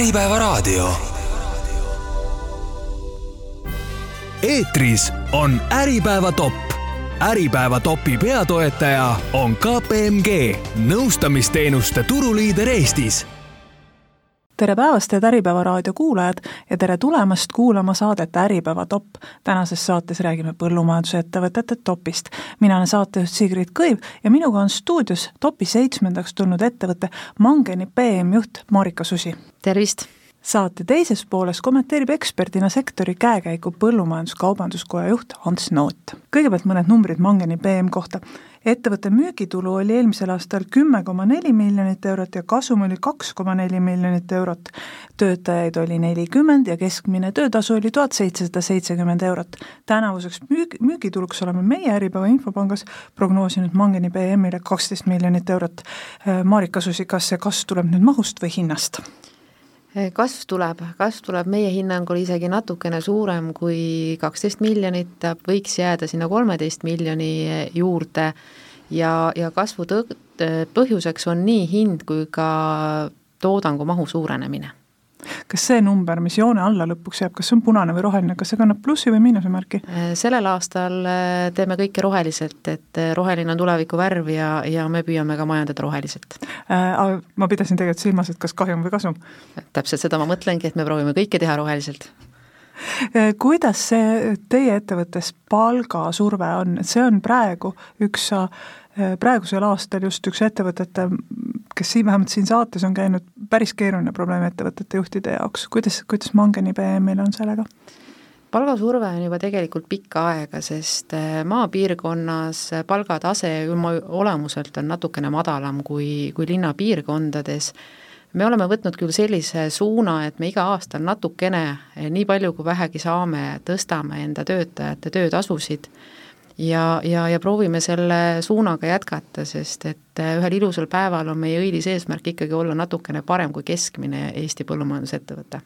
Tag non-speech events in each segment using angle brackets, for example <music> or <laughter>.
Äripäevaraadio. eetris on Äripäeva top. Äripäeva topi peatoetaja on KPMG, nõustamisteenuste turuliider Eestis tere päevast, head Äripäeva raadio kuulajad ja tere tulemast kuulama saadet Äripäeva top. tänases saates räägime põllumajandusettevõtete topist. mina olen saatejuht Sigrid Kõiv ja minuga on stuudios topi seitsmendaks tulnud ettevõte Mangeni PM-juht Marika Susi. tervist! Saate teises pooles kommenteerib eksperdina sektori käekäiku Põllumajandus-Kaubanduskoja juht Ants Noot. kõigepealt mõned numbrid Mangeni PM kohta ettevõtte müügitulu oli eelmisel aastal kümme koma neli miljonit eurot ja kasum oli kaks koma neli miljonit eurot. töötajaid oli nelikümmend ja keskmine töötasu oli tuhat seitsesada seitsekümmend eurot. tänavuseks müük-, müügituluks oleme meie Äripäeva Infopangas prognoosinud Mangeni BM-ile kaksteist miljonit eurot. Marika Susi, kas see kasv tuleb nüüd mahust või hinnast? Kasv tuleb, kasv tuleb meie hinnangul isegi natukene suurem kui kaksteist miljonit, ta võiks jääda sinna kolmeteist miljoni juurde. Ja, ja kasvu tõ-, põhjuseks on nii hind kui ka toodangu mahu suurenemine kas see number, mis joone alla lõpuks jääb, kas see on punane või roheline, kas see kannab plussi või miinuse märki? Äh, sellel aastal äh, teeme kõike roheliselt, et äh, roheline on tuleviku värv ja, ja me püüame ka majandada roheliselt äh,. Ma pidasin tegelikult silmas, et kas kahjum või kasum? täpselt seda ma mõtlengi, et me proovime kõike teha roheliselt kuidas see teie ettevõttes palgasurve on, et see on praegu üks praegusel aastal just üks ettevõtete kes siin, vähemalt siin saates on käinud, päris keeruline probleem ettevõtete juhtide jaoks, kuidas, kuidas Mangeni BM-il on sellega? palgasurve on juba tegelikult pikka aega, sest äh, maapiirkonnas palgatase oma olemuselt on natukene madalam kui, kui linnapiirkondades. me oleme võtnud küll sellise suuna, et me iga aasta natukene, nii palju kui vähegi saame, tõstame enda töötajate töötasusid ja, ja, ja proovime selle suunaga jätkata, sest et äh, ühel ilusal päeval on meie õilis eesmärk ikkagi olla natukene parem kui keskmine Eesti põllumajandusettevõte.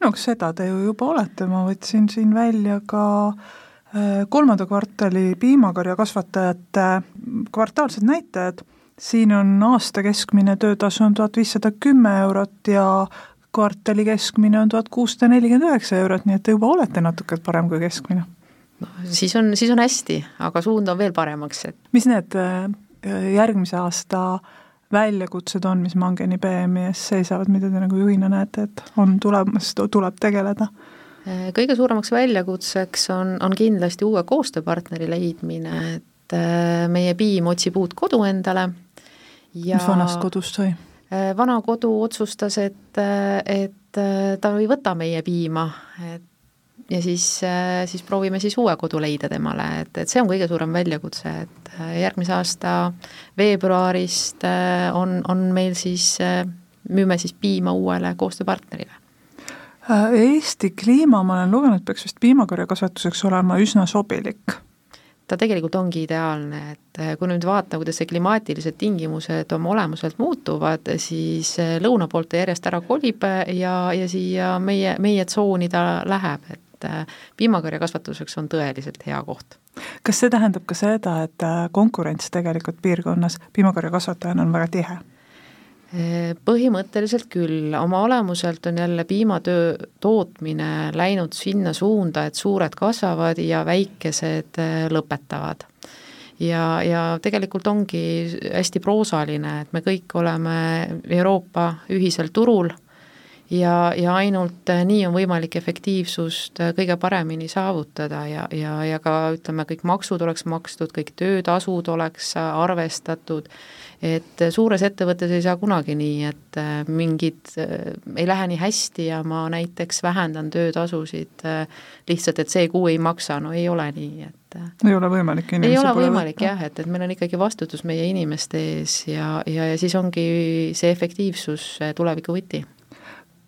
no kas seda te ju juba olete, ma võtsin siin välja ka äh, kolmanda kvartali piimakarjakasvatajate kvartaalsed näitajad, siin on aasta keskmine töötasu on tuhat viissada kümme eurot ja kvartali keskmine on tuhat kuussada nelikümmend üheksa eurot, nii et te juba olete natuke parem kui keskmine noh, siis on, siis on hästi, aga suund on veel paremaks, et mis need äh, järgmise aasta väljakutsed on, mis Mangeni BM-i ees seisavad, mida te nagu juhina näete, et on tulemas, tuleb tegeleda? Äh, kõige suuremaks väljakutseks on, on kindlasti uue koostööpartneri leidmine, et äh, meie piim otsib uut kodu endale ja mis vanast kodust sai? vana kodu otsustas, et, et ta ei võta meie piima, et ja siis, äh, siis proovime siis uue kodu leida temale, et, et see on kõige suurem väljakutse, et äh, järgmise aasta veebruarist äh, on, on meil siis, müüme siis piima uuele koostööpartnerile. Eesti kliima, ma olen lugenud, peaks vist piimakarjakasvatuseks olema üsna sobilik ta tegelikult ongi ideaalne, et kui nüüd vaadata, kuidas see klimaatilised tingimused oma olemuselt muutuvad, siis lõuna poolt ta järjest ära kolib ja, ja siia meie, meie tsooni ta läheb, et et äh, piimakarjakasvatuseks on tõeliselt hea koht. kas see tähendab ka seda, et äh, konkurents tegelikult piirkonnas piimakarjakasvatajana on väga tihe? Äh, põhimõtteliselt küll, oma olemuselt on jälle piimatöö tootmine läinud sinna suunda, et suured kasvavad ja väikesed lõpetavad ja, ja tegelikult ongi hästi proosaline, et me kõik oleme Euroopa ühisel turul ja, ja ainult äh, nii on võimalik efektiivsust äh, kõige paremini saavutada ja, ja, ja ka ütleme, kõik maksud oleks makstud, kõik töötasud oleks äh, arvestatud, et suures ettevõttes ei saa kunagi nii, et mingid ei lähe nii hästi ja ma näiteks vähendan töötasusid lihtsalt, et see kuu ei maksa, no ei ole nii, et ei ole võimalik ei ole võimalik võtta. jah, et, et meil on ikkagi vastutus meie inimeste ees ja, ja, ja siis ongi see efektiivsus tuleviku võti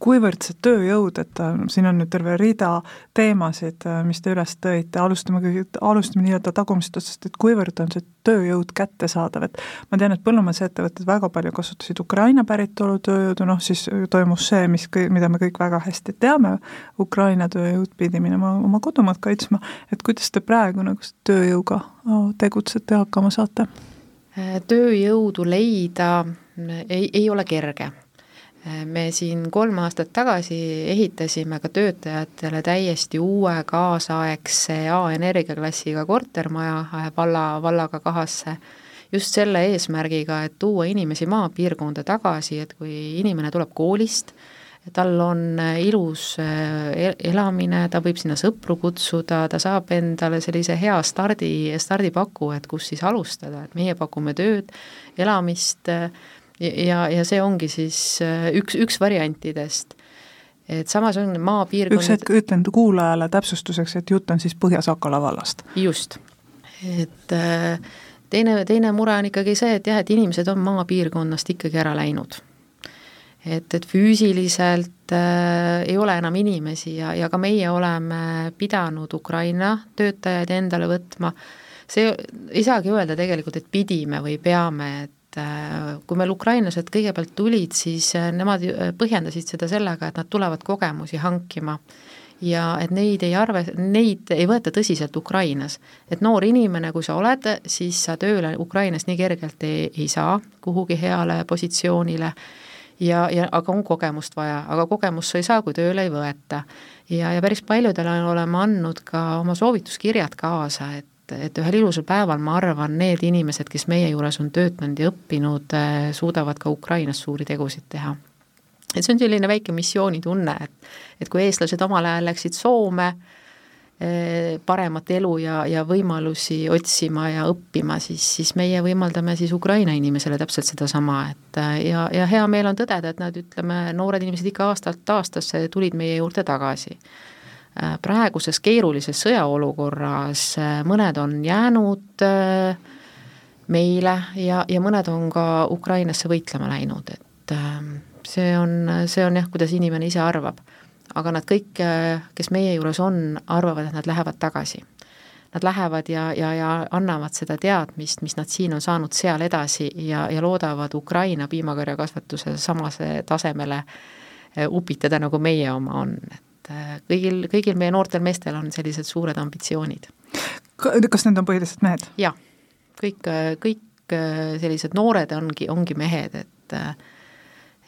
kuivõrd see tööjõud, et äh, siin on nüüd terve rida teemasid, äh, mis te üles tõite, alustame kõige, alustame nii-öelda tagumisest otsast, et kuivõrd on see tööjõud kättesaadav, et ma tean, et põllumajandusettevõtted väga palju kasutasid Ukraina päritolu tööjõudu, noh siis toimus see, mis, mida me kõik väga hästi teame, Ukraina tööjõud pidi minema oma kodumaad kaitsma, et kuidas te praegu nagu tööjõuga tegutsete ja hakkama saate? tööjõudu leida ei, ei ole kerge me siin kolm aastat tagasi ehitasime ka töötajatele täiesti uue kaasaegse A-energiaklassiga kortermaja valla, vallaga kahasse, just selle eesmärgiga, et tuua inimesi maapiirkonda tagasi, et kui inimene tuleb koolist, tal on ilus eh, elamine, ta võib sinna sõpru kutsuda, ta saab endale sellise hea stardi, stardipaku, et kus siis alustada, et meie pakume tööd, elamist ja, ja see ongi siis eh, üks, üks variantidest. Et samas on maapiirkonnad üks hetk ütlen kuulajale täpsustuseks, et jutt on siis Põhja-Sakala vallast. just, et eh, teine, teine mure on ikkagi see, et jah, et inimesed on maapiirkonnast ikkagi ära läinud. Et, et füüsiliselt äh, ei ole enam inimesi ja, ja ka meie oleme pidanud Ukraina töötajaid endale võtma, see, ei saagi öelda tegelikult, et pidime või peame, et äh, kui meil ukrainlased kõigepealt tulid, siis äh, nemad äh, põhjendasid seda sellega, et nad tulevad kogemusi hankima ja et neid ei arve, neid ei võeta tõsiselt Ukrainas. et noor inimene, kui sa oled, siis sa tööle Ukrainas nii kergelt ei, ei saa kuhugi heale positsioonile ja, ja aga on kogemust vaja, aga kogemust sa ei saa, kui tööle ei võeta. ja, ja päris paljudele oleme andnud ka oma soovituskirjad kaasa, et et ühel ilusal päeval, ma arvan, need inimesed, kes meie juures on töötanud ja õppinud, eh, suudavad ka Ukrainas suuri tegusid teha. et see on selline väike missioonitunne, et et kui eestlased omal ajal läksid Soome, Eh, paremat elu ja, ja võimalusi otsima ja õppima, siis, siis meie võimaldame siis Ukraina inimesele täpselt sedasama, et eh, ja, ja hea meel on tõdeda, et nad, ütleme, noored inimesed ikka aastalt aastasse tulid meie juurde tagasi. Eh, praeguses keerulises sõjaolukorras mõned on jäänud meile ja, ja mõned on ka Ukrainasse võitlema läinud, et see on, see on jah, kuidas inimene ise arvab aga nad kõik, kes meie juures on, arvavad, et nad lähevad tagasi. Nad lähevad ja, ja, ja annavad seda teadmist, mis nad siin on saanud, seal edasi ja, ja loodavad Ukraina piimakarjakasvatuse samase tasemele upitada, nagu meie oma on, et eh, kõigil, kõigil meie noortel meestel on sellised suured ambitsioonid. kas need on põhiliselt mehed? jah, kõik, kõik sellised noored ongi, ongi mehed, et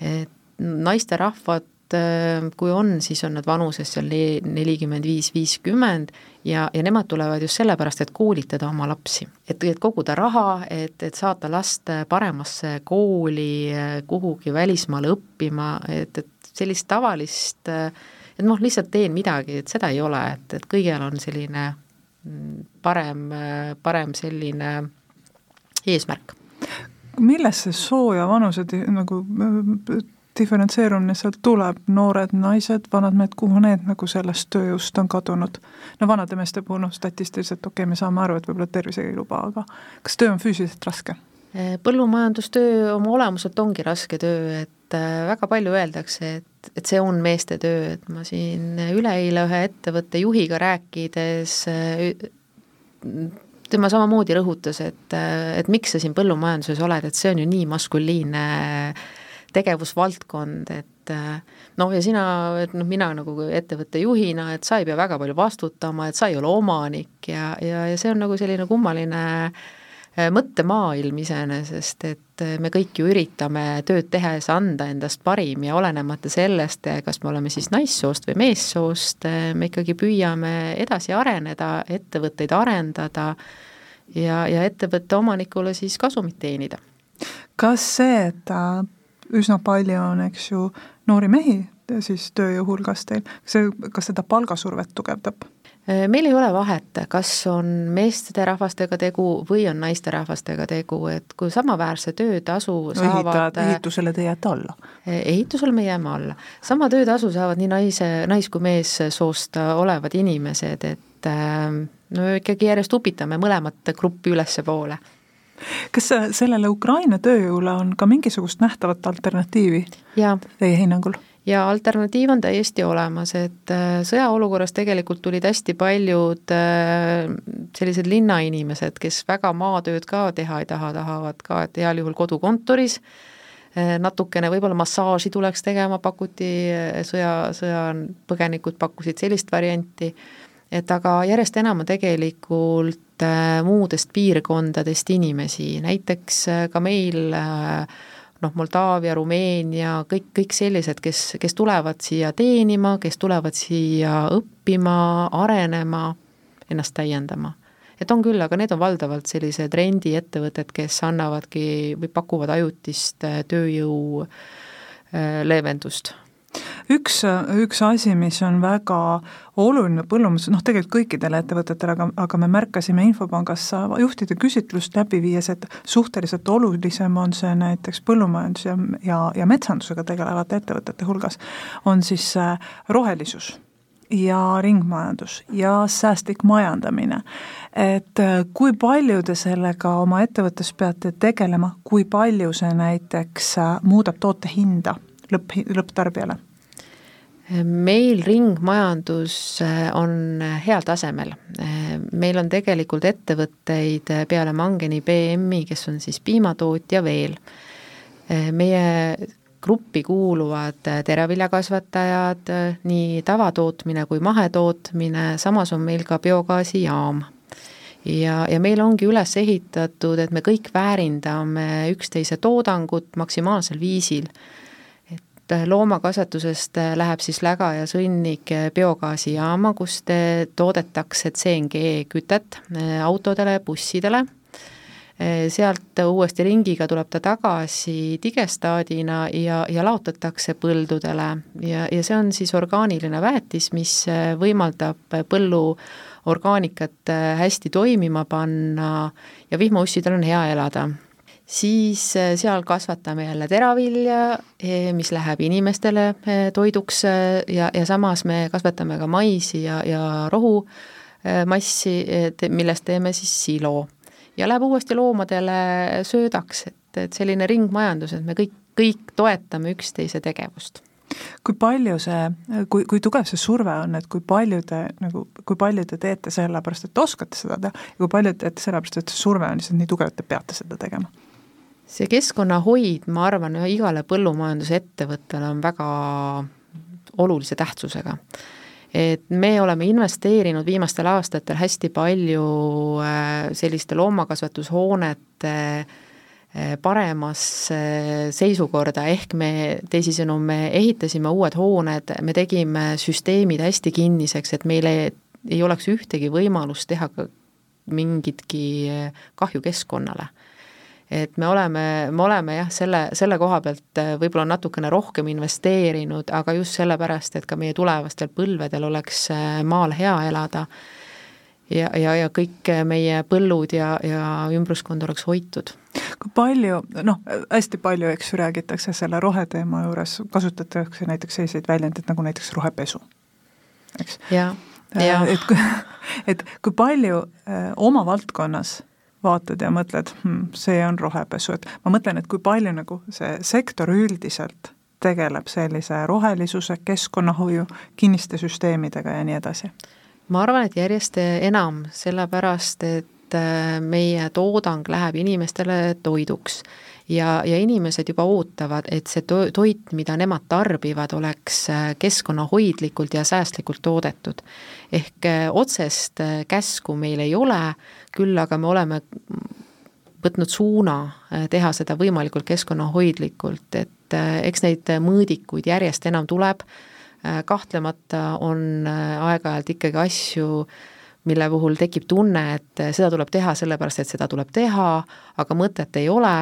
et naisterahvad et äh, kui on, siis on nad vanuses seal nelikümmend viis, viiskümmend ja, ja nemad tulevad just sellepärast, et koolitada oma lapsi. et, et koguda raha, et, et saata last paremasse kooli, kuhugi välismaale õppima, et, et sellist tavalist, et noh, lihtsalt teen midagi, et seda ei ole, et, et kõigil on selline mm, parem, parem selline eesmärk milles see soo ja vanuse nagu diferentseerumine sealt tuleb, noored naised, vanad mehed, kuhu need nagu sellest tööjõust on kadunud? no vanade meeste puhul noh, statistiliselt okei okay,, me saame aru, et võib-olla tervisega ei luba, aga kas töö on füüsiliselt raske? Põllumajandustöö oma olemuselt ongi raske töö, et eh, väga palju öeldakse, et, et see on meeste töö, et ma siin üleeile ühe ettevõtte juhiga rääkides tema samamoodi rõhutas, et, et miks sa siin põllumajanduses oled, et see on ju nii maskuliinne tegevusvaldkond, et noh, ja sina, et noh, mina nagu ettevõtte juhina, et sa ei pea väga palju vastutama, et sa ei ole omanik ja, ja, ja see on nagu selline kummaline äh, mõttemaailm iseenesest, et äh, me kõik ju üritame tööd tehes anda endast parim ja olenemata sellest, kas me oleme siis naissoost või meessoost, me ikkagi püüame edasi areneda, ettevõtteid arendada ja, ja ettevõtte omanikule siis kasumit teenida. kas see, et üsna palju on, eks ju, noori mehi siis tööjõu hulgas teil, see, kas seda palgasurvet tugevdab? Äh, meil ei ole vahet, kas on meesterahvastega tegu või on naisterahvastega tegu, et kui samaväärse töötasu no, saavad äh, ehitusele te jääte alla? Äh, ehitusele me jääme alla. sama töötasu saavad nii naise, nais- kui meessoost olevad inimesed, et no ikkagi järjest upitame mõlemat gruppi ülespoole kas sellele Ukraina tööjõule on ka mingisugust nähtavat alternatiivi ja. teie hinnangul? Ja alternatiiv on täiesti olemas, et äh, sõjaolukorras tegelikult tulid hästi paljud äh, sellised linnainimesed, kes väga maatööd ka teha ei taha, tahavad ka, et heal juhul kodukontoris, äh, natukene võib-olla massaaži tuleks tegema, pakuti, sõja, sõjapõgenikud pakkusid sellist varianti. Et aga järjest enam on tegelikult muudest piirkondadest inimesi, näiteks ka meil äh, noh, Moldaavia, Rumeenia, kõik, kõik sellised, kes, kes tulevad siia teenima, kes tulevad siia õppima, arenema, ennast täiendama. et on küll, aga need on valdavalt sellised rendiettevõtted, kes annavadki või pakuvad ajutist äh, tööjõu äh, leevendust üks, üks asi, mis on väga oluline põllumajandus, noh tegelikult kõikidele ettevõtetele, aga, aga me märkasime Infopangas juhtide küsitlust läbi viies, et suhteliselt olulisem on see näiteks põllumajandus ja, ja, ja metsandusega tegelevate ettevõtete hulgas, on siis äh, rohelisus ja ringmajandus ja säästlik majandamine. et äh, kui palju te sellega oma ettevõttes peate tegelema, kui palju see näiteks äh, muudab toote hinda lõpp, lõpptarbijale? meil ringmajandus äh, on heal tasemel. Äh, meil on tegelikult ettevõtteid peale Mangeni BM-i, kes on siis piimatootja veel. Äh, meie gruppi kuuluvad teraviljakasvatajad, nii tavatootmine kui mahetootmine, samas on meil ka biogaasijaam ja, ja meil ongi üles ehitatud, et me kõik väärindame üksteise toodangut maksimaalsel viisil et loomakasvatusest läheb siis läga ja sõnnik biogaasijaama, kus toodetakse CNG kütet eh, autodele, bussidele, eh, sealt uuesti ringiga tuleb ta tagasi digestaadina ja, ja laotatakse põldudele. Ja, ja see on siis orgaaniline väetis, mis eh, võimaldab põllu orgaanikat hästi toimima panna ja vihmaussidel on hea elada siis äh, seal kasvatame jälle teravilja, eh, mis läheb inimestele eh, toiduks äh, ja, ja samas me kasvatame ka maisi ja, ja rohumassi, äh, millest teeme siis silo. ja läheb uuesti loomadele söödaks, et, et selline ringmajandus, et me kõik, kõik toetame üksteise tegevust kui palju see, kui, kui tugev see surve on, et kui palju te nagu, kui palju te teete sellepärast, et te oskate seda teha ja kui palju te teete sellepärast, et see surve on lihtsalt nii tugev, et te peate seda tegema? See keskkonnahoid, ma arvan, igale põllumajandusettevõttele on väga olulise tähtsusega. et me oleme investeerinud viimastel aastatel hästi palju äh, selliste loomakasvatushoonete äh, paremasse seisukorda, ehk me, teisisõnu, me ehitasime uued hooned, me tegime süsteemid hästi kinniseks, et meil ei, ei oleks ühtegi võimalust teha mingitki äh, kahju keskkonnale et me oleme, me oleme jah, selle, selle koha pealt äh, võib-olla natukene rohkem investeerinud, aga just sellepärast, et ka meie tulevastel põlvedel oleks äh, maal hea elada ja, ja, ja kõik meie põllud ja, ja ümbruskond oleks hoitud. kui palju, noh, hästi palju, eks ju, räägitakse selle roheteema juures, kasutatakse näiteks selliseid väljendeid nagu näiteks rohepesu, eks? äh, et, <laughs> et kui palju öö, oma valdkonnas vaatad ja mõtled hm,, see on rohepesu, et ma mõtlen, et kui palju nagu see sektor üldiselt tegeleb sellise rohelisuse, keskkonnahoiu, kinniste süsteemidega ja nii edasi? ma arvan, et järjest enam, sellepärast et äh, meie toodang läheb inimestele toiduks ja, ja inimesed juba ootavad, et see to-, toit, mida nemad tarbivad, oleks äh, keskkonnahoidlikult ja säästlikult toodetud. ehk äh, otsest käsku meil ei ole, küll aga me oleme võtnud suuna äh, teha seda võimalikult keskkonnahoidlikult, et äh, eks neid mõõdikuid järjest enam tuleb, äh, kahtlemata on aeg-ajalt ikkagi asju, mille puhul tekib tunne, et seda tuleb teha sellepärast, et seda tuleb teha, aga mõtet ei ole,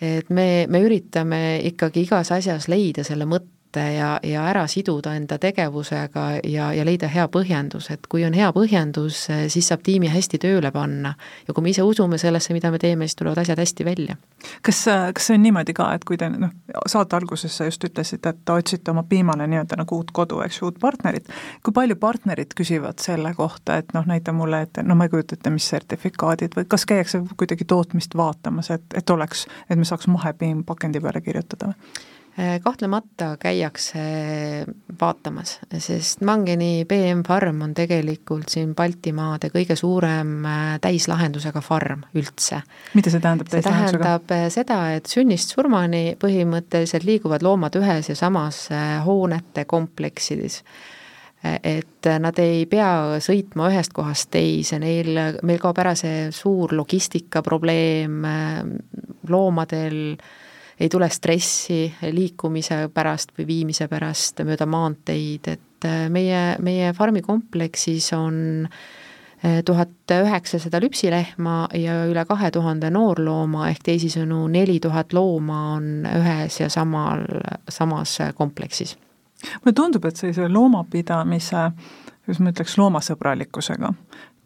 et me, me üritame ikkagi igas asjas leida selle mõtte, mõtte ja, ja ära siduda enda tegevusega ja, ja leida hea põhjendus, et kui on hea põhjendus, siis saab tiimi hästi tööle panna. ja kui me ise usume sellesse, mida me teeme, siis tulevad asjad hästi välja. kas, kas see on niimoodi ka, et kui te noh, saate alguses sa just ütlesid, et otsite oma piimale nii-öelda nagu uut kodu, eks ju, uut partnerit, kui palju partnerid küsivad selle kohta, et noh, näita mulle, et no ma ei kujuta ette, mis sertifikaadid või kas käiakse kuidagi tootmist vaatamas, et, et oleks, et me saaks mahepiim pakendi peale kirjutada või? Äh, kahtlemata käiakse vaatamas, sest Mangeni BM farm on tegelikult siin Baltimaade kõige suurem äh, täislahendusega farm üldse. mida see tähendab täislahendusega? see tähendab äh, seda, et sünnist surmani põhimõtteliselt liiguvad loomad ühes ja samas hoonete kompleksides et nad ei pea sõitma ühest kohast teise, neil, meil kaob ära see suur logistikaprobleem loomadel ei tule stressi liikumise pärast või viimise pärast mööda maanteid, et meie, meie farmi kompleksis on tuhat üheksasada lüpsilehma ja üle kahe tuhande noorlooma, ehk teisisõnu neli tuhat looma on ühes ja samal, samas kompleksis. mulle tundub, et sellise loomapidamise, kuidas ma ütleks, loomasõbralikkusega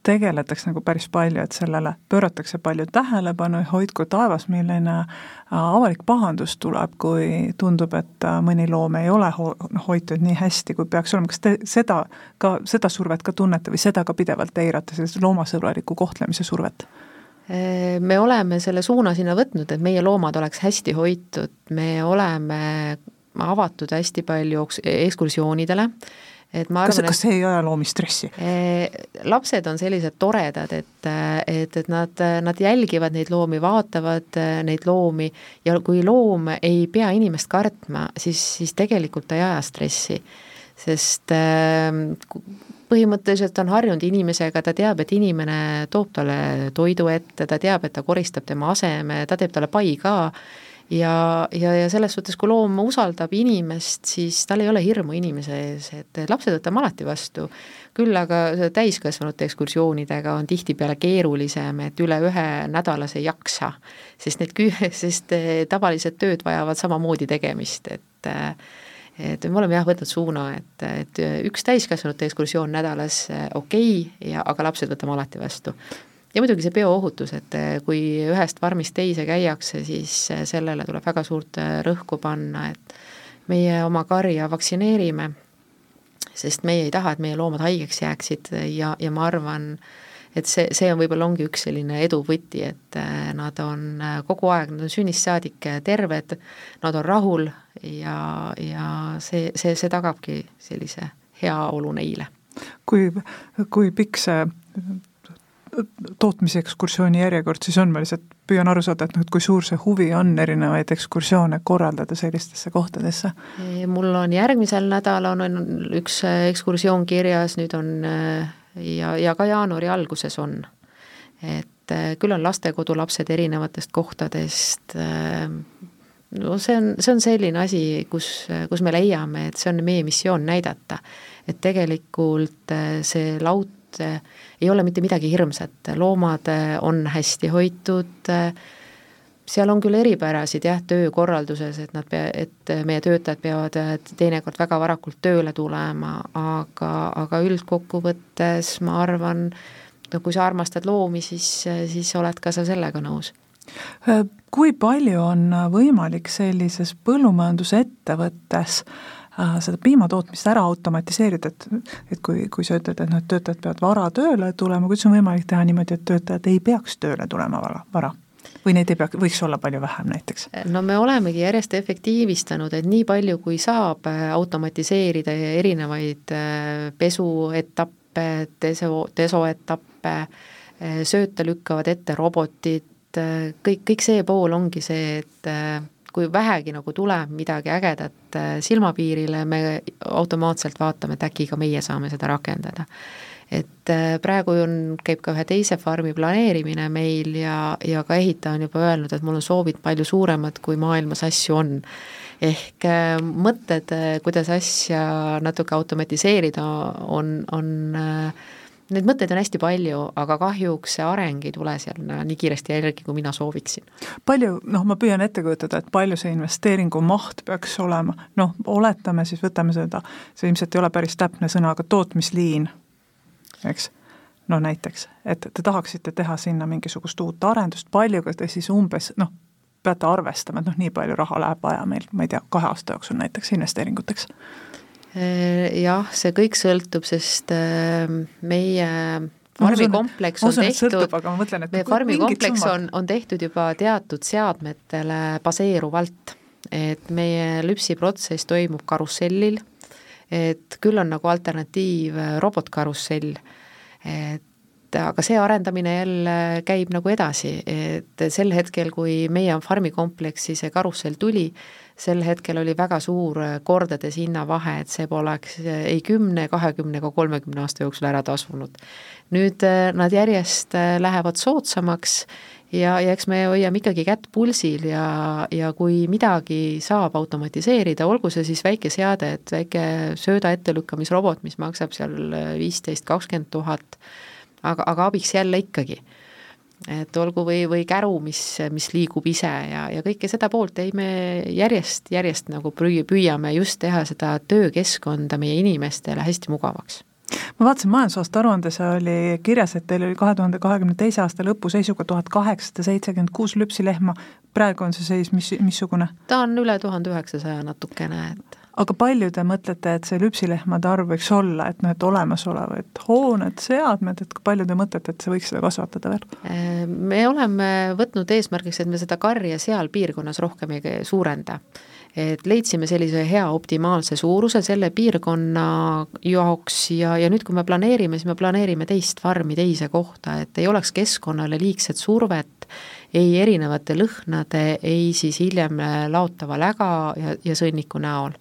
tegeletakse nagu päris palju, et sellele pööratakse palju tähelepanu ja hoidku taevas, milline äh, avalik pahandus tuleb, kui tundub, et äh, mõni loom ei ole ho-, hoitud nii hästi, kui peaks olema, kas te seda ka, seda survet ka tunnete või seda ka pidevalt eirate, sellist loomasõbraliku kohtlemise survet? Äh, me oleme selle suuna sinna võtnud, et meie loomad oleks hästi hoitud, me oleme avatud hästi palju ekskursioonidele, et ma arvan, kas, kas see ei aja loomi stressi? lapsed on sellised toredad, et, et, et nad, nad jälgivad neid loomi, vaatavad äh, neid loomi ja kui loom ei pea inimest kartma, siis, siis tegelikult ta ei aja stressi. sest põhimõtteliselt on harjunud inimesega, ta teab, et inimene toob talle toidu ette, ta teab, et ta koristab tema aseme, ta teeb talle pai ka ja, ja, ja selles suhtes, kui loom usaldab inimest, siis tal ei ole hirmu inimese ees, et lapsed võtame alati vastu. küll aga täiskasvanute ekskursioonidega on tihtipeale keerulisem, et üle ühe nädalas ei jaksa, sest need kü-, <laughs> sest eh, tavalised tööd vajavad samamoodi tegemist, et et me oleme jah võtnud suuna, et, et üks täiskasvanute ekskursioon nädalas eh, okei okay, ja aga lapsed võtame alati vastu ja muidugi see bioohutus, et eh, kui ühest farmist teise käiakse, siis eh, sellele tuleb väga suurt eh, rõhku panna, et meie oma karja vaktsineerime, sest meie ei taha, et meie loomad haigeks jääksid ja, ja ma arvan, et see, see on võib-olla ongi üks selline edu võti, et nad on kogu aeg, nad on sünnist saadik terved, nad on rahul ja, ja see, see, see tagabki sellise heaolu neile. kui, kui pikk see tootmisekskursiooni järjekord siis on, ma lihtsalt püüan aru saada, et noh, et kui suur see huvi on erinevaid ekskursioone korraldada sellistesse kohtadesse? mul on järgmisel nädalal on üks äh, ekskursioon kirjas, nüüd on äh, ja, ja ka jaanuari alguses on. et äh, küll on lastekodulapsed erinevatest kohtadest, no see on, see on selline asi, kus, kus me leiame, et see on meie missioon näidata, et tegelikult see laut ei ole mitte midagi hirmsat, loomad eh, on hästi hoitud, eh, seal on küll eripärasid jah, töökorralduses, et nad pea, et meie töötajad peavad teinekord väga varakult tööle tulema, aga, aga üldkokkuvõttes ma arvan, no kui sa armastad loomi, siis, siis oled ka sa sellega nõus. Kui palju on võimalik sellises põllumajandusettevõttes äh, Äh, seda piimatootmist ära automatiseerida, et et kui, kui sa ütled, et noh, et töötajad peavad vara tööle tulema, kuidas on võimalik teha niimoodi, et töötajad ei peaks tööle tulema vara, vara? või neid ei pea, võiks olla palju vähem näiteks? no me olemegi järjest efektiivistanud, et nii palju, kui saab äh, automatiseerida erinevaid äh, pesuetappe, deso, desoetappe, sööta lükkavad ette robotid, kõik, kõik see pool ongi see, et kui vähegi nagu tuleb midagi ägedat äh, silmapiirile, me automaatselt vaatame, et äkki ka meie saame seda rakendada. et äh, praegu on, käib ka ühe teise farmi planeerimine meil ja, ja ka ehitaja on juba öelnud, et mul on soovid palju suuremad, kui maailmas asju on. ehk äh, mõtted, kuidas asja natuke automatiseerida, on, on äh, Neid mõtteid on hästi palju, aga kahjuks see areng ei tule seal nii kiiresti järgi, kui mina sooviksin. palju, noh, ma püüan ette kujutada, et palju see investeeringu maht peaks olema, noh, oletame siis, võtame seda, see ilmselt ei ole päris täpne sõna, aga tootmisliin, eks, no näiteks, et te tahaksite teha sinna mingisugust uut arendust, paljuga te siis umbes noh, peate arvestama, et noh, nii palju raha läheb vaja meil, ma ei tea, kahe aasta jooksul näiteks investeeringuteks jah, see kõik sõltub, sest äh, meie farmikompleks on tehtud, meie farmikompleks on, on tehtud juba teatud seadmetele baseeruvalt, et meie lüpsiprotsess toimub karussellil, et küll on nagu alternatiiv äh, robotkarussell, et aga see arendamine jälle käib nagu edasi, et sel hetkel, kui meie farmikompleksi see karussell tuli, sel hetkel oli väga suur kordades hinnavahe, et see poleks ei kümne, kahekümne ega kolmekümne aasta jooksul ära tasunud. nüüd äh, nad järjest lähevad soodsamaks ja, ja eks me hoiame ikkagi kätt pulsil ja, ja kui midagi saab automatiseerida, olgu see siis väike seade, et väike sööda ettelükkamisrobot, mis maksab seal viisteist, kakskümmend tuhat, aga, aga abiks jälle ikkagi. Et olgu või, või käru, mis, mis liigub ise ja, ja kõike seda poolt, ei me järjest, järjest nagu püü-, püüame just teha seda töökeskkonda meie inimestele hästi mugavaks. Ma vaatasin majandusaasta aruandes oli kirjas, et teil oli kahe tuhande kahekümne teise aasta lõpu seisuga tuhat kaheksasada seitsekümmend kuus lüpsilehma, praegu on see seis mis, missugune? ta on üle tuhande üheksasaja natukene, et aga palju te mõtlete, et see lüpsilehmade arv võiks olla, et noh, et olemasolevad hooned, seadmed, et palju te mõtlete, et see võiks seda kasvatada veel? Me oleme võtnud eesmärgiks, et me seda karja seal piirkonnas rohkem ei suurenda et leidsime sellise hea optimaalse suuruse selle piirkonna jaoks ja, ja nüüd, kui me planeerime, siis me planeerime teist farmi teise kohta, et ei oleks keskkonnale liigset survet, ei erinevate lõhnade, ei siis hiljem laotava läga ja, ja sõnniku näol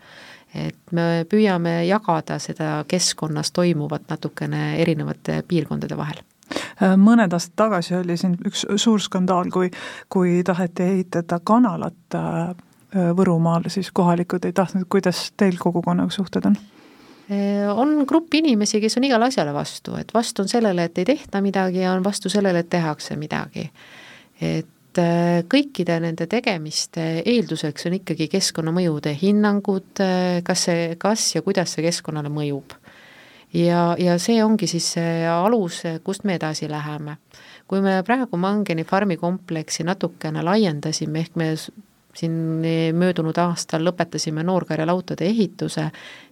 et me püüame jagada seda keskkonnas toimuvat natukene erinevate piirkondade vahel mõned aastad tagasi oli siin üks suur skandaal, kui, kui taheti ehitada kanalat äh, Võrumaal, siis kohalikud ei tahtnud, kuidas teil kogukonnaga suhted on? Äh, on grupp inimesi, kes on igale asjale vastu, et vastu on sellele, et ei tehta midagi ja on vastu sellele, et tehakse midagi. Et Äh, kõikide nende tegemiste eelduseks on ikkagi keskkonnamõjude hinnangud, äh, kas see, kas ja kuidas see keskkonnale mõjub. ja, ja see ongi siis see alus, kust me edasi läheme. kui me praegu Mangeni farmi kompleksi natukene laiendasime, ehk me siin möödunud aastal lõpetasime noorkarjalautade ehituse,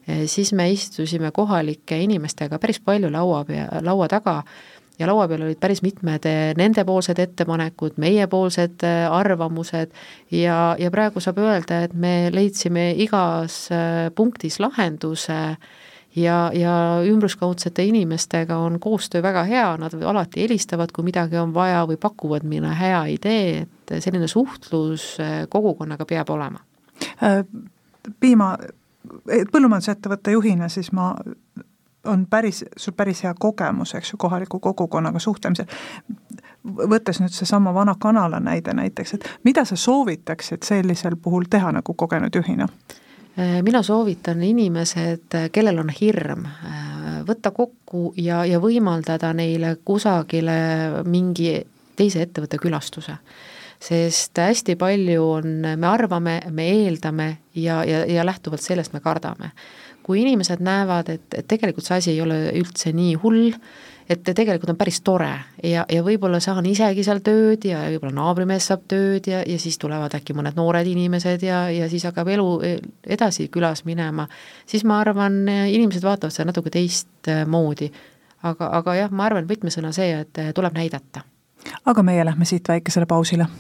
äh, siis me istusime kohalike inimestega päris palju laua pea, laua taga ja laua peal olid päris mitmed eh, nendepoolsed ettepanekud, meiepoolsed eh, arvamused. Ja, ja praegu saab öelda, et me leidsime igas eh, punktis lahenduse. Ja, ja ümbruskaudsete inimestega on koostöö väga hea, nad alati helistavad, kui midagi on vaja või pakuvad mõne hea idee, et selline suhtlus kogukonnaga peab olema. piima, põllumajandusettevõtte juhina siis ma on päris, sul päris hea kogemus, eks ju, kohaliku kogukonnaga suhtlemisel. võttes nüüd seesama vana kanala näide näiteks, et mida sa soovitaksid sellisel puhul teha nagu kogenud juhina? Äh, mina soovitan inimesed, kellel on hirm, äh, võtta kokku ja, ja võimaldada neile kusagile mingi teise ettevõtte külastuse sest hästi palju on, me arvame, me eeldame ja, ja, ja lähtuvalt sellest me kardame kui inimesed näevad, et, et tegelikult see asi ei ole üldse nii hull, et tegelikult on päris tore ja, ja võib-olla saan isegi seal tööd ja võib-olla naabrimees saab tööd ja, ja siis tulevad äkki mõned noored inimesed ja, ja siis hakkab elu edasi külas minema, siis ma arvan, inimesed vaatavad seda natuke teistmoodi. aga, aga jah, ma arvan, võtmesõna see, et tuleb näidata. aga meie lähme siit väikesele pausile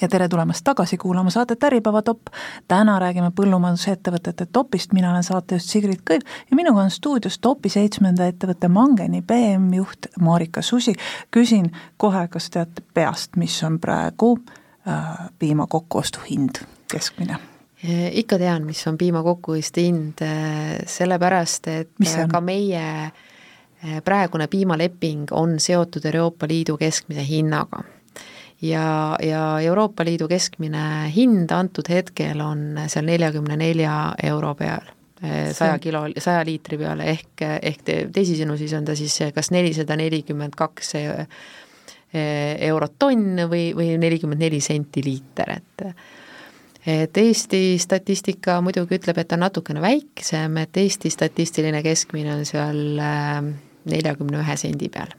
ja tere tulemast tagasi kuulama saadet Äripäeva top. täna räägime põllumajandusettevõtete topist, mina olen saatejuht Sigrid Kõiv ja minuga on stuudios topi seitsmenda ettevõtte Mangeni BM-juht Marika Susi. küsin kohe, kas teate peast, mis on praegu äh, piima kokkuostu hind, keskmine? ikka tean, mis on piima kokkuostu hind, äh, sellepärast et ka meie äh, praegune piimaleping on seotud Euroopa Liidu keskmise hinnaga ja, ja Euroopa Liidu keskmine hind antud hetkel on seal neljakümne nelja euro peal eh, saja kilo, saja liitri peale, ehk, ehk teisisõnu siis on ta siis kas nelisada nelikümmend kaks eh, eurot tonn või, või nelikümmend neli senti liiter, et et Eesti statistika muidugi ütleb, et ta on natukene väiksem, et Eesti statistiline keskmine on seal eh, neljakümne ühe sendi peal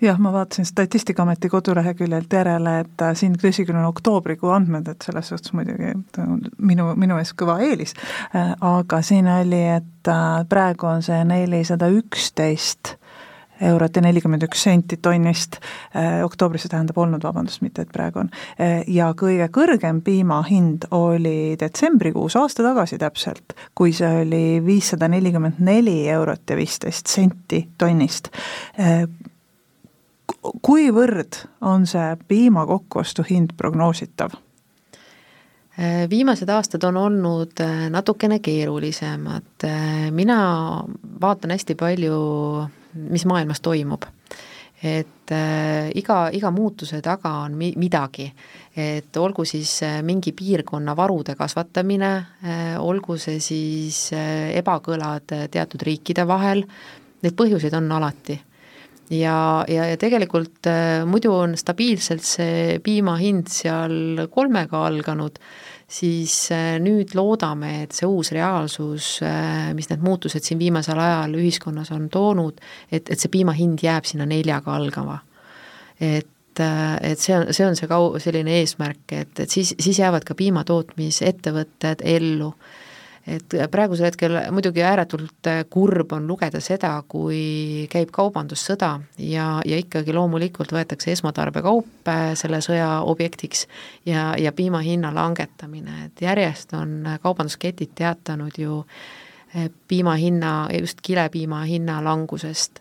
jah, ma vaatasin Statistikaameti koduleheküljelt järele, et äh, siin tõsi küll on oktoobrikuu andmed, et selles suhtes muidugi minu, minu ees kõva eelis, äh, aga siin oli, et äh, praegu on see nelisada üksteist eurot ja nelikümmend üks senti tonnist. Eh,, oktoobris see tähendab olnud, vabandust, mitte et praegu on. Eh,, ja kõige kõrgem piima hind oli detsembrikuus, aasta tagasi täpselt, kui see oli viissada nelikümmend neli eurot ja viisteist senti tonnist. Eh, kuivõrd on see piima kokkuostu hind prognoositav? viimased aastad on olnud äh, natukene keerulisemad, äh, mina vaatan hästi palju, mis maailmas toimub. et äh, iga, iga muutuse taga on mi-, midagi. et olgu siis äh, mingi piirkonna varude kasvatamine äh,, olgu see siis äh, ebakõlad äh, teatud riikide vahel, neid põhjuseid on alati ja, ja, ja tegelikult äh, muidu on stabiilselt see piima hind seal kolmega alganud siis äh, nüüd loodame, et see uus reaalsus, äh, mis need muutused siin viimasel ajal ühiskonnas on toonud, et, et see piima hind jääb sinna neljaga algama. et äh, et see on, see on see kau-, selline eesmärk, et, et siis, siis jäävad ka piimatootmisettevõtted ellu et praegusel hetkel muidugi ääretult kurb on lugeda seda, kui käib kaubandussõda ja, ja ikkagi loomulikult võetakse esmatarbekaup selle sõja objektiks ja, ja piima hinna langetamine, et järjest on kaubandusketid teatanud ju piima hinna, just kilepiima hinna langusest.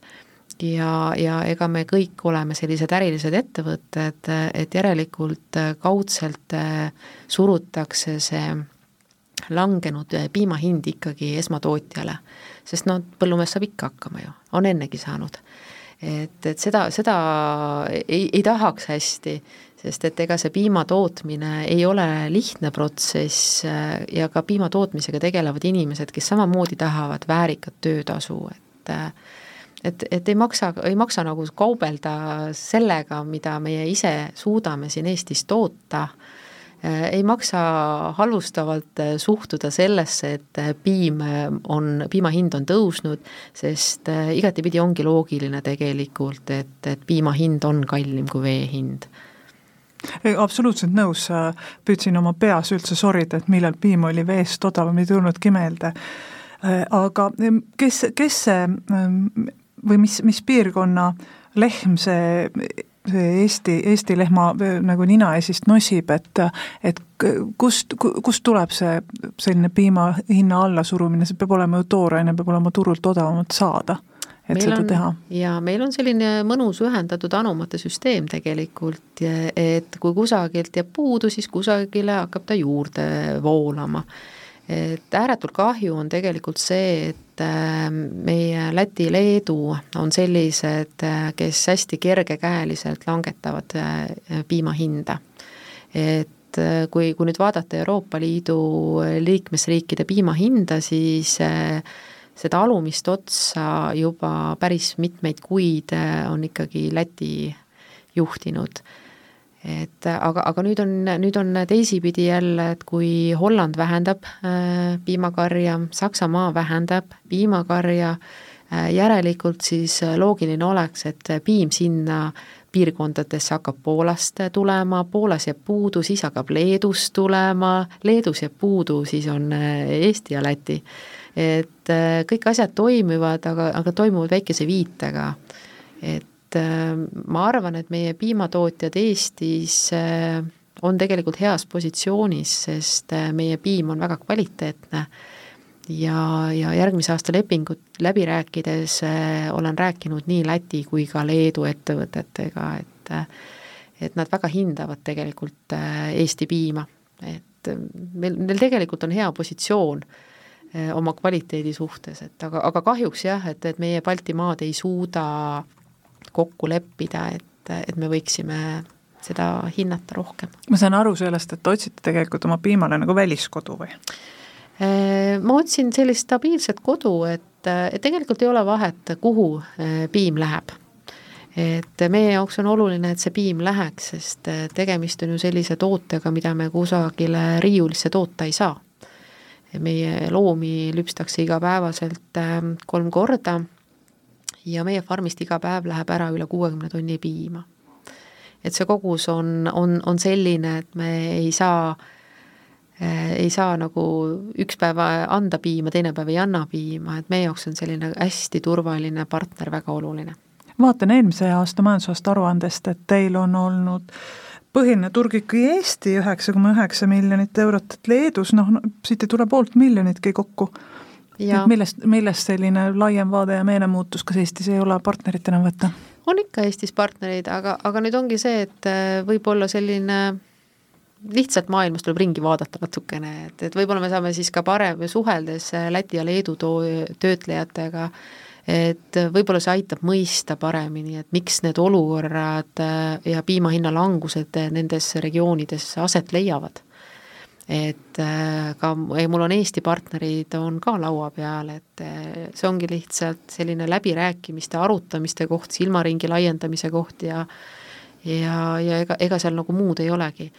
Ja, ja ega me kõik oleme sellised ärilised ettevõtted, et järelikult kaudselt surutakse see langenud eh, piima hind ikkagi esmatootjale. sest noh, põllumees saab ikka hakkama ju, on ennegi saanud. et, et seda, seda ei, ei tahaks hästi, sest et ega see piima tootmine ei ole lihtne protsess eh, ja ka piima tootmisega tegelevad inimesed, kes samamoodi tahavad väärikat töötasu, et eh, et, et ei maksa, ei maksa nagu kaubelda sellega, mida meie ise suudame siin Eestis toota ei maksa halvustavalt äh, suhtuda sellesse, et äh, piim on, piima hind on tõusnud, sest igatepidi ongi loogiline tegelikult, et, et piima hind on kallim kui vee hind absoluutselt nõus, püüdsin oma peas üldse sorida, et millal piim oli veest odavam, ei tulnudki meelde. aga kes, kes see või mis, mis piirkonna lehm see see Eesti, Eesti lehma nagu ninaesist nosib, et et kust, kust tuleb see selline piima hinna allasurumine, see peab olema ju tooraine, peab olema turult odavamalt saada, et meil seda on, teha. jaa, meil on selline mõnus ühendatud anumate süsteem tegelikult, et kui kusagilt jääb puudu, siis kusagile hakkab ta juurde voolama et ääretult kahju on tegelikult see, et äh, meie Läti, Leedu on sellised, äh, kes hästi kergekäeliselt langetavad äh, piima hinda. et kui, kui nüüd vaadata Euroopa Liidu liikmesriikide piima hinda, siis seda alumist otsa juba päris mitmeid kuid on ikkagi Läti juhtinud et aga, aga nüüd on, nüüd on teisipidi jälle, et kui Holland vähendab äh, piimakarja, Saksamaa vähendab piimakarja äh,, järelikult siis loogiline oleks, et piim sinna piirkondadesse hakkab Poolast tulema, Poolas jääb puudu, siis hakkab Leedust tulema, Leedus jääb puudu, siis on äh, Eesti ja Läti. et äh, kõik asjad toimivad, aga, aga toimuvad väikese viitega. et et äh, ma arvan, et meie piimatootjad Eestis äh, on tegelikult heas positsioonis, sest äh, meie piim on väga kvaliteetne. Ja, ja järgmise aasta lepingut läbi rääkides olen rääkinud nii Läti kui ka Leedu ettevõtetega, et et nad väga hindavad tegelikult Eesti piima, et meil, meil tegelikult on hea positsioon oma kvaliteedi suhtes, et aga, aga kahjuks jah, et, et meie Baltimaad ei suuda kokku leppida, et, et me võiksime seda hinnata rohkem. ma saan aru sellest, et otsite tegelikult oma piimale nagu väliskodu või? Äh, ma otsin sellist stabiilset kodu, et, et tegelikult ei ole vahet, kuhu äh, piim läheb. et meie jaoks on oluline, et see piim läheks, sest äh, tegemist on ju sellise tootega, mida me kusagile riiulisse toota ei saa. meie loomi lüpstakse igapäevaselt kolm korda ja meie farmist iga päev läheb ära üle kuuekümne tonni piima. et see kogus on, on, on selline, et me ei saa äh, ei saa nagu üks päev anda piima, teine päev ei anna piima, et meie jaoks on selline hästi turvaline partner väga oluline. vaatan eelmise aasta majandusaasta aruandest, et teil on olnud põhiline turg ikkagi Eesti, üheksa koma üheksa miljonit eurot, et Leedus noh no,, siit ei tule poolt miljonitki kokku et millest, millest selline laiem vaade ja meelemuutus, kas Eestis ei ole partnerit enam võtta? on ikka Eestis partnereid, aga, aga nüüd ongi see, et äh, võib-olla selline lihtsalt maailmas tuleb ringi vaadata natukene, et, et võib-olla me saame siis ka parem suheldes äh, Läti ja Leedu too-, töötlejatega. Et võib-olla see aitab mõista paremini, et miks need olukorrad ja piima hinna langused nendes regioonides aset leiavad et äh, ka mul on Eesti partnerid on ka laua peal, et äh, see ongi lihtsalt selline läbirääkimiste, arutamiste koht, silmaringi laiendamise koht ja ja, ja ega, ega seal nagu muud ei olegi.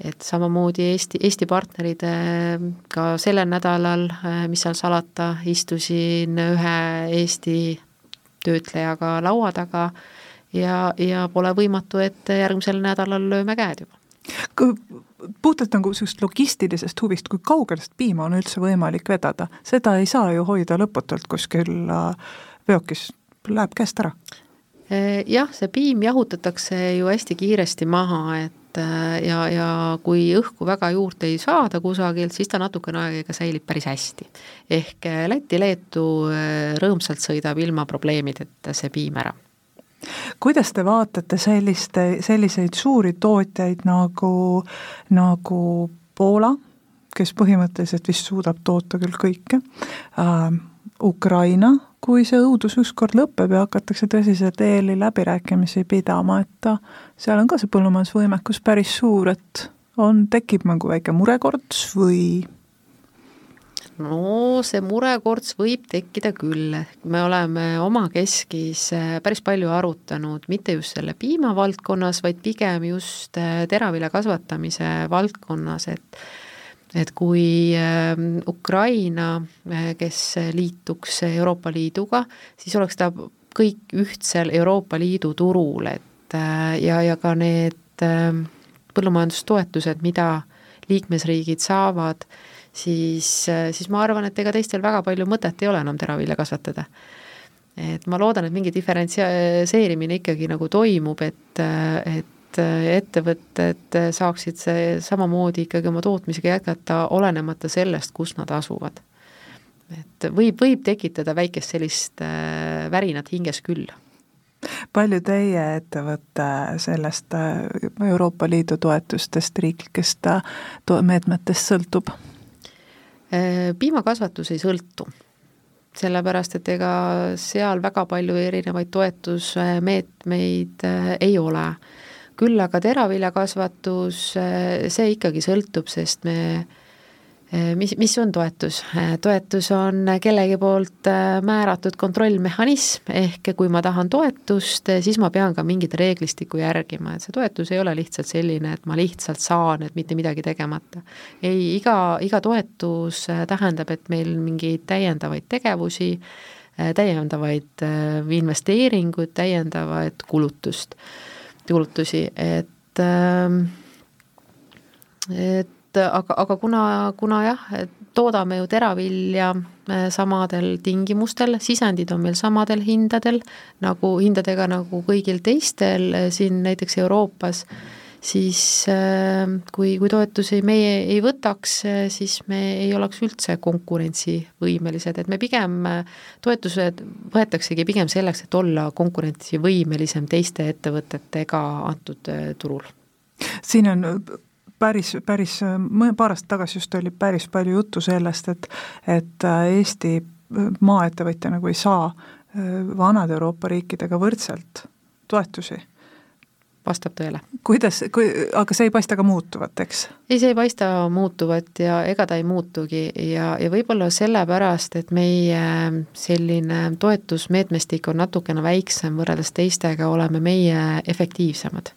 et samamoodi Eesti, Eesti partnerid äh, ka sellel nädalal, mis seal salata, istusin ühe Eesti töötlejaga laua taga ja, ja pole võimatu, et järgmisel nädalal lööme käed juba puhtalt nagu sellisest logistilisest huvist, kui kaugel seda piima on üldse võimalik vedada, seda ei saa ju hoida lõputult kuskil äh, veokis, läheb käest ära. Äh, jah, see piim jahutatakse ju hästi kiiresti maha, et äh, ja, ja kui õhku väga juurde ei saada kusagilt, siis ta natukene aega säilib päris hästi. ehk Läti-Leetu rõõmsalt sõidab ilma probleemideta see piim ära kuidas te vaatate selliste, selliseid suuri tootjaid nagu, nagu Poola, kes põhimõtteliselt vist suudab toota küll kõike äh,, Ukraina, kui see õudus ükskord lõpeb ja hakatakse tõsiselt EL-i läbirääkimisi pidama, et seal on ka see põllumajandusvõimekus päris suur, et on, tekib nagu väike murekorts või no see murekorts võib tekkida küll, me oleme omakeskis äh, päris palju arutanud, mitte just selle piima valdkonnas, vaid pigem just äh, teravilja kasvatamise valdkonnas, et et kui ähm, Ukraina, äh, kes liituks Euroopa Liiduga, siis oleks ta kõik ühtsel Euroopa Liidu turul, et ja, ja ka need ähm, põllumajandustoetused, mida liikmesriigid saavad, siis, siis ma arvan, et ega teistel väga palju mõtet ei ole enam teravilja kasvatada. et ma loodan, et mingi diferentseerimine ikkagi nagu toimub, et, et ettevõtted saaksid see samamoodi ikkagi oma tootmisega jätkata, olenemata sellest, kus nad asuvad. et võib, võib tekitada väikest sellist äh, värinat hinges küll palju teie ettevõte sellest äh, Euroopa Liidu toetustest, riiklikest äh, meetmetest sõltub? Äh, piimakasvatus ei sõltu, sellepärast et ega seal väga palju erinevaid toetusmeetmeid äh, ei ole. küll aga teraviljakasvatus, äh, see ikkagi sõltub, sest me Eh, mis, mis on toetus? Eh, toetus on kellegi poolt eh, määratud kontrollmehhanism, ehk kui ma tahan toetust, siis ma pean ka mingit reeglistikku järgima, et see toetus ei ole lihtsalt selline, et ma lihtsalt saan, et mitte midagi tegemata. ei, iga, iga toetus tähendab, et meil mingeid täiendavaid tegevusi, täiendavaid investeeringuid, täiendavaid kulutust, kulutusi, et et et aga, aga kuna, kuna jah, toodame ju teravilja äh, samadel tingimustel, sisendid on meil samadel hindadel, nagu hindadega nagu kõigil teistel äh, siin näiteks Euroopas, siis äh, kui, kui toetusi meie ei võtaks, siis me ei oleks üldse konkurentsivõimelised, et me pigem, toetused võetaksegi pigem selleks, et olla konkurentsivõimelisem teiste ettevõtetega antud turul. siin on päris, päris, paar aastat tagasi just oli päris palju juttu sellest, et et äh, Eesti äh, maaettevõtja nagu ei saa äh, vanade Euroopa riikidega võrdselt toetusi vastab tõele. kuidas, kui, aga see ei paista ka muutuvat, eks? ei, see ei paista muutuvat ja ega ta ei muutugi ja, ja võib-olla sellepärast, et meie selline toetusmeetmestik on natukene väiksem võrreldes teistega, oleme meie efektiivsemad.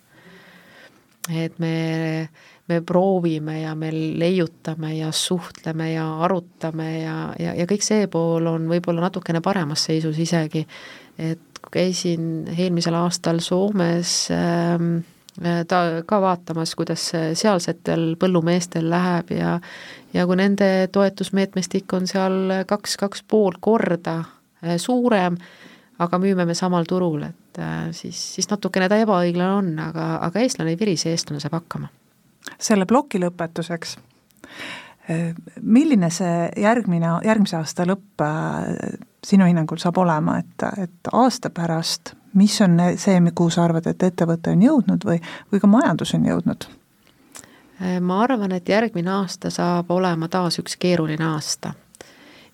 Et me me proovime ja me leiutame ja suhtleme ja arutame ja, ja, ja kõik see pool on võib-olla natukene paremas seisus isegi, et käisin eelmisel aastal Soomes ähm, ta ka vaatamas, kuidas sealsetel põllumeestel läheb ja ja kui nende toetusmeetmestik on seal kaks, kaks pool korda äh, suurem, aga müüme me samal turul, et äh, siis, siis natukene ta ebaõiglane on, aga, aga eestlane ei virise, eestlane saab hakkama selle ploki lõpetuseks, milline see järgmine, järgmise aasta lõpp äh, sinu hinnangul saab olema, et, et aasta pärast, mis on see, kuhu sa arvad, et ettevõte on jõudnud või, või ka majandus on jõudnud? ma arvan, et järgmine aasta saab olema taas üks keeruline aasta.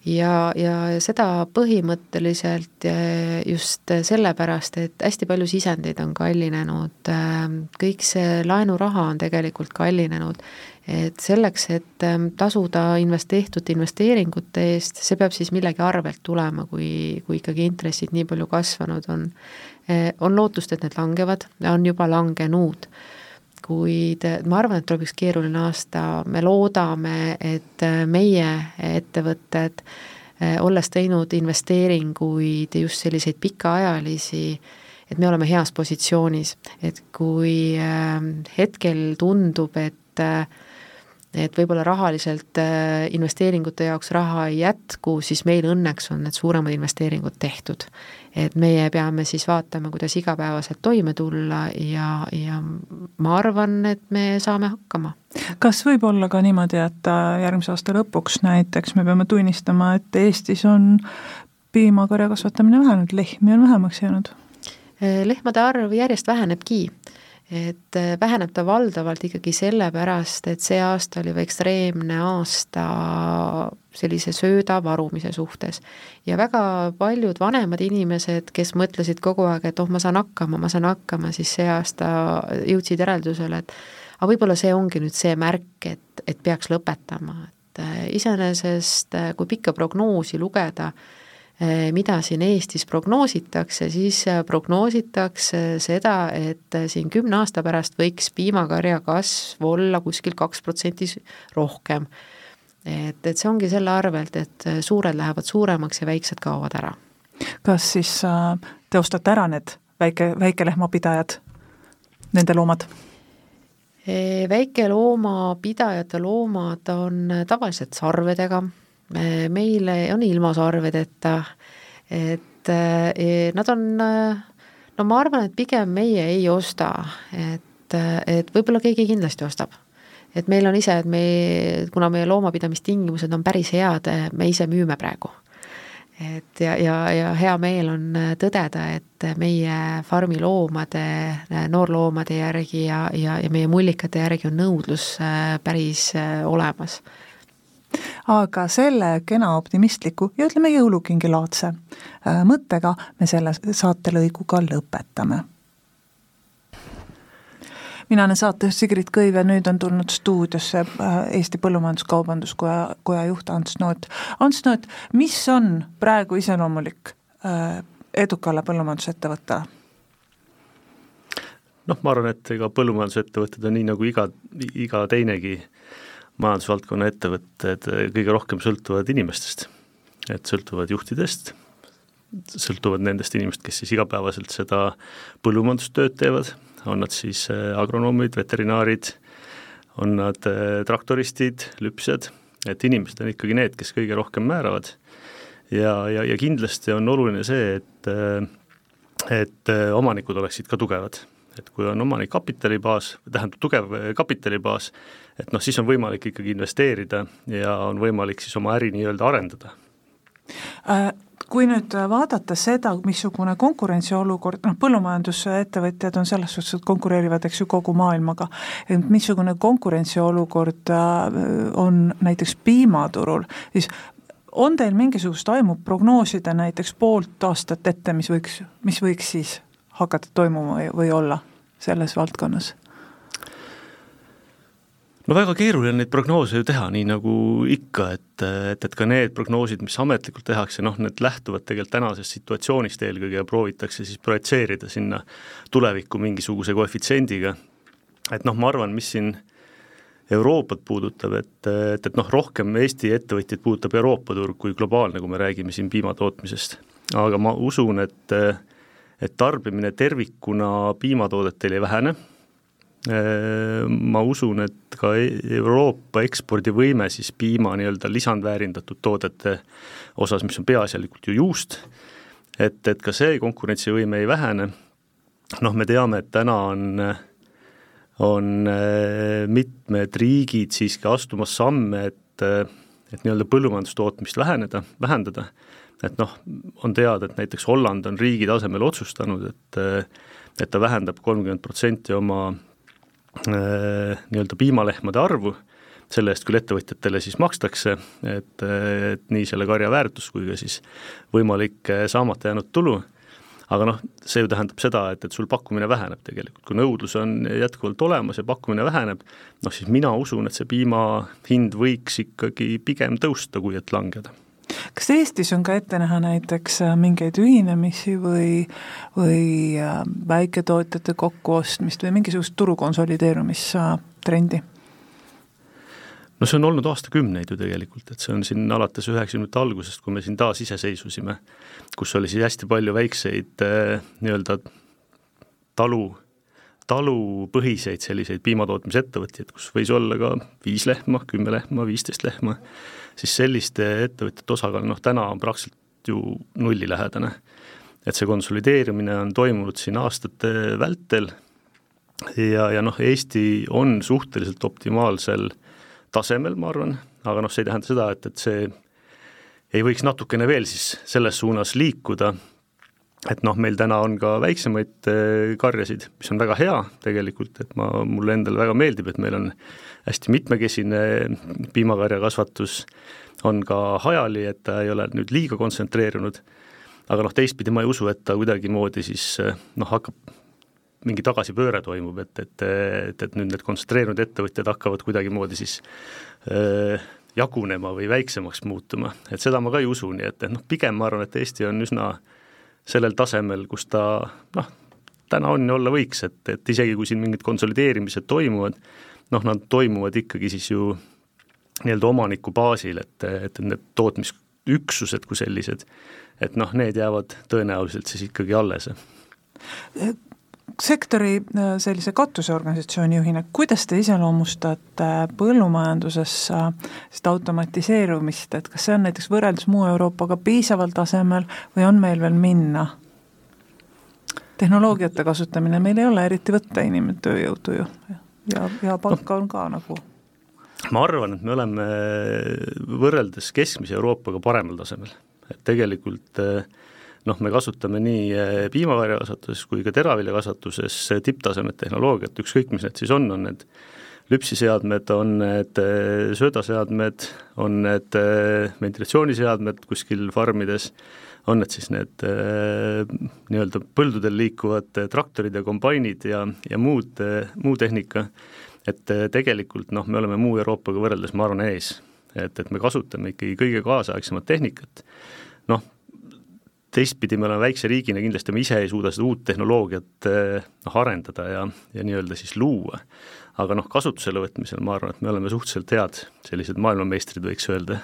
Ja, ja seda põhimõtteliselt eh, just sellepärast, et hästi palju sisendeid on kallinenud, ehm, kõik see laenuraha on tegelikult kallinenud, et selleks, et ehm, tasuda invest-, tehtud investeeringute eest, see peab siis millegi arvelt tulema, kui, kui ikkagi intressid nii palju kasvanud on. Eh, on lootust, et need langevad, on juba langenud kuid ma arvan, et tuleb üks keeruline aasta, me loodame, et meie ettevõtted, olles teinud investeeringuid, just selliseid pikaajalisi, et me oleme heas positsioonis, et kui hetkel tundub, et et võib-olla rahaliselt investeeringute jaoks raha ei jätku, siis meil õnneks on need suuremad investeeringud tehtud. Et meie peame siis vaatama, kuidas igapäevaselt toime tulla ja, ja ma arvan, et me saame hakkama. kas võib olla ka niimoodi, et äh, järgmise aasta lõpuks näiteks me peame tunnistama, et Eestis on piimakarja kasvatamine vähenenud, lehmi on vähemaks jäänud? Äh, lehmade arv järjest vähenebki et äh, väheneb ta valdavalt ikkagi sellepärast, et see aasta oli ekstreemne aasta sellise sööda varumise suhtes. ja väga paljud vanemad inimesed, kes mõtlesid kogu aeg, et oh, ma saan hakkama, ma saan hakkama, siis see aasta jõudsid järeldusele, et aga võib-olla see ongi nüüd see märk, et, et peaks lõpetama, et äh, iseenesest äh, kui pikka prognoosi lugeda, mida siin Eestis prognoositakse, siis eh, prognoositakse seda, et eh, siin kümne aasta pärast võiks piimakarja kasv olla kuskil kaks protsenti rohkem. et, et see ongi selle arvelt, et suured lähevad suuremaks ja väiksed kaovad ära. kas siis äh, te ostate ära need väike, väikelehmapidajad, nende loomad? väikeloomapidajate loomad on tavaliselt sarvedega meil on ilma sarvedeta, et e, nad on, no ma arvan, et pigem meie ei osta, et, et võib-olla keegi kindlasti ostab. et meil on ise, et me, kuna meie loomapidamistingimused on päris head, me ise müüme praegu et ja, ja, ja hea meel on tõdeda, et meie farmi loomade, noorloomade järgi ja, ja, ja meie mullikate järgi on nõudlus päris olemas aga selle kena optimistliku ja ütleme, jõulukingilaadse äh, mõttega me selle saatelõiguga lõpetame. mina olen saatejuht Sigrid Kõiv ja nüüd on tulnud stuudiosse äh, Eesti Põllumajandus-Kaubanduskoja, koja juht Ants Noot. Ants Noot, mis on praegu iseloomulik äh, edukale põllumajandusettevõttele? noh, ma arvan, et ega põllumajandusettevõtted on nii nagu iga, iga teinegi äh, majandusvaldkonna ettevõtted kõige rohkem sõltuvad inimestest, et sõltuvad juhtidest, sõltuvad nendest inimest, kes siis igapäevaselt seda põllumajandustööd teevad, on nad siis äh, agronoomid, veterinaarid, on nad äh, traktoristid, lüpsjad, et inimesed on ikkagi need, kes kõige rohkem määravad. ja, ja, ja kindlasti on oluline see, et, et omanikud oleksid ka tugevad et kui on omanik kapitalibaas, tähendab tugev kapitalibaas, et noh, siis on võimalik ikkagi investeerida ja on võimalik siis oma äri nii-öelda arendada. Äh, kui nüüd vaadata seda, missugune konkurentsiolukord, noh põllumajandusettevõtjad on selles suhtes, et konkureerivad, eks ju, kogu maailmaga, et missugune konkurentsiolukord äh, on näiteks piimaturul, siis on teil mingisugust aimu prognoosida näiteks poolt aastat ette, mis võiks, mis võiks siis hakata toimuma või, olla selles valdkonnas? no väga keeruline neid prognoose ju teha, nii nagu ikka, et, et, et ka need prognoosid, mis ametlikult tehakse, noh, need lähtuvad tegelikult tänasest situatsioonist eelkõige ja proovitakse siis projitseerida sinna tulevikku mingisuguse koefitsiendiga. et noh, ma arvan, mis siin Euroopat puudutab, et, et, et noh, rohkem Eesti ettevõtjaid puudutab Euroopa turg kui globaalne, kui me räägime siin piimatootmisest. aga ma usun, et, et tarbimine tervikuna piimatoodetel ei vähene. Äh, ma usun, et ka e-, Euroopa ekspordivõime siis piima nii-öelda lisandväärindatud toodete osas, mis on peaasjalikult ju juust, et, et ka see konkurentsivõime ei vähene, noh, me teame, et täna on, on mitmed riigid siiski astumas samme, et, et nii-öelda põllumajandustootmist väheneda, vähendada, et noh, on teada, et näiteks Holland on riigi tasemel otsustanud, et et ta vähendab kolmkümmend protsenti oma Äh, nii-öelda piimalehmade arvu, selle eest küll ettevõtjatele siis makstakse, et, et nii selle karja väärtus kui ka siis võimalik saamata jäänud tulu, aga noh, see ju tähendab seda, et, et sul pakkumine väheneb tegelikult, kui nõudlus on jätkuvalt olemas ja pakkumine väheneb, noh siis mina usun, et see piima hind võiks ikkagi pigem tõusta, kui et langeda kas Eestis on ka ette näha näiteks äh, mingeid ühinemisi või, või äh, väiketootjate kokkuostmist või mingisugust turu konsolideerumistrendi? no see on olnud aastakümneid ju tegelikult, et see on siin alates üheksakümnendate algusest, kui me siin taasiseseisvusime, kus oli siis hästi palju väikseid äh, nii-öelda talu, talupõhiseid selliseid piimatootmisettevõtjaid, kus võis olla ka viis lehma, kümme lehma, viisteist lehma, siis selliste ettevõtjate osakaal noh, täna on praktiliselt ju nullilähedane. et see konsolideerimine on toimunud siin aastate vältel ja, ja noh, Eesti on suhteliselt optimaalsel tasemel, ma arvan, aga noh, see ei tähenda seda, et, et see ei võiks natukene veel siis selles suunas liikuda, et noh, meil täna on ka väiksemaid eh, karjasid, mis on väga hea tegelikult, et ma, mulle endale väga meeldib, et meil on hästi mitmekesine piimakarjakasvatus, on ka hajali, et ta ei ole nüüd liiga kontsentreerunud, aga noh, teistpidi ma ei usu, et ta kuidagimoodi siis eh, noh, hakkab mingi tagasipööre toimub, et, et, et, et nüüd need kontsentreerunud ettevõtjad hakkavad kuidagimoodi siis öö, äh, jagunema või väiksemaks muutuma, et seda ma ka ei usu, nii et, et noh, pigem ma arvan, et Eesti on üsna sellel tasemel, kus ta noh, täna on ja olla võiks, et, et isegi kui siin mingid konsolideerimised toimuvad, noh, nad toimuvad ikkagi siis ju nii-öelda omaniku baasil, et, et need tootmisüksused kui sellised, et noh, need jäävad tõenäoliselt siis ikkagi alles sektori äh, sellise katuseorganisatsiooni juhina, kuidas te iseloomustate põllumajanduses seda automatiseerumist, et kas see on näiteks võrreldes muu Euroopaga piisaval tasemel või on meil veel minna? tehnoloogiate kasutamine, meil ei ole eriti võtta inimtööjõudu ju. Ja, ja palka on ka nagu. Ma arvan, et me oleme võrreldes keskmise Euroopaga paremal tasemel, et tegelikult äh, noh, me kasutame nii eh, piimakarjakasvatuses kui ka teraviljakasvatuses tipptasemet tehnoloogiat, ükskõik mis need siis on, on need lüpsiseadmed, on need eh, söödaseadmed, on need eh, ventilatsiooniseadmed kuskil farmides, on need siis need nii-öelda põldudel liikuvad traktorid ja kombainid ja, ja muud, muu tehnika, et tegelikult noh, me oleme muu Euroopaga võrreldes, ma arvan, ees. et, et me kasutame ikkagi kõige kaasaegsemat tehnikat, noh, teistpidi me oleme väikse riigina, kindlasti me ise ei suuda seda uut tehnoloogiat noh, arendada ja, ja nii-öelda siis luua. aga noh, kasutusele võtmisel ma arvan, et me oleme suhteliselt head, sellised maailmameistrid, võiks öelda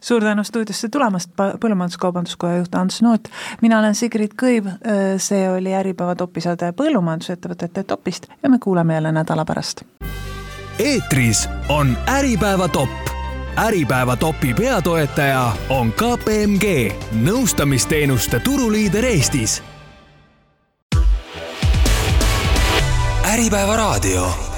suur tänu stuudiosse tulemast, Põllumajandus-Kaubanduskoja juht Ants Noot, mina olen Sigrid Kõiv, see oli Äripäeva topisaade põllumajandusettevõtete topist ja me kuuleme jälle nädala pärast. eetris on Äripäeva topp Äripäeva topi peatoetaja on KPMG, nõustamisteenuste turuliider Eestis. äripäeva raadio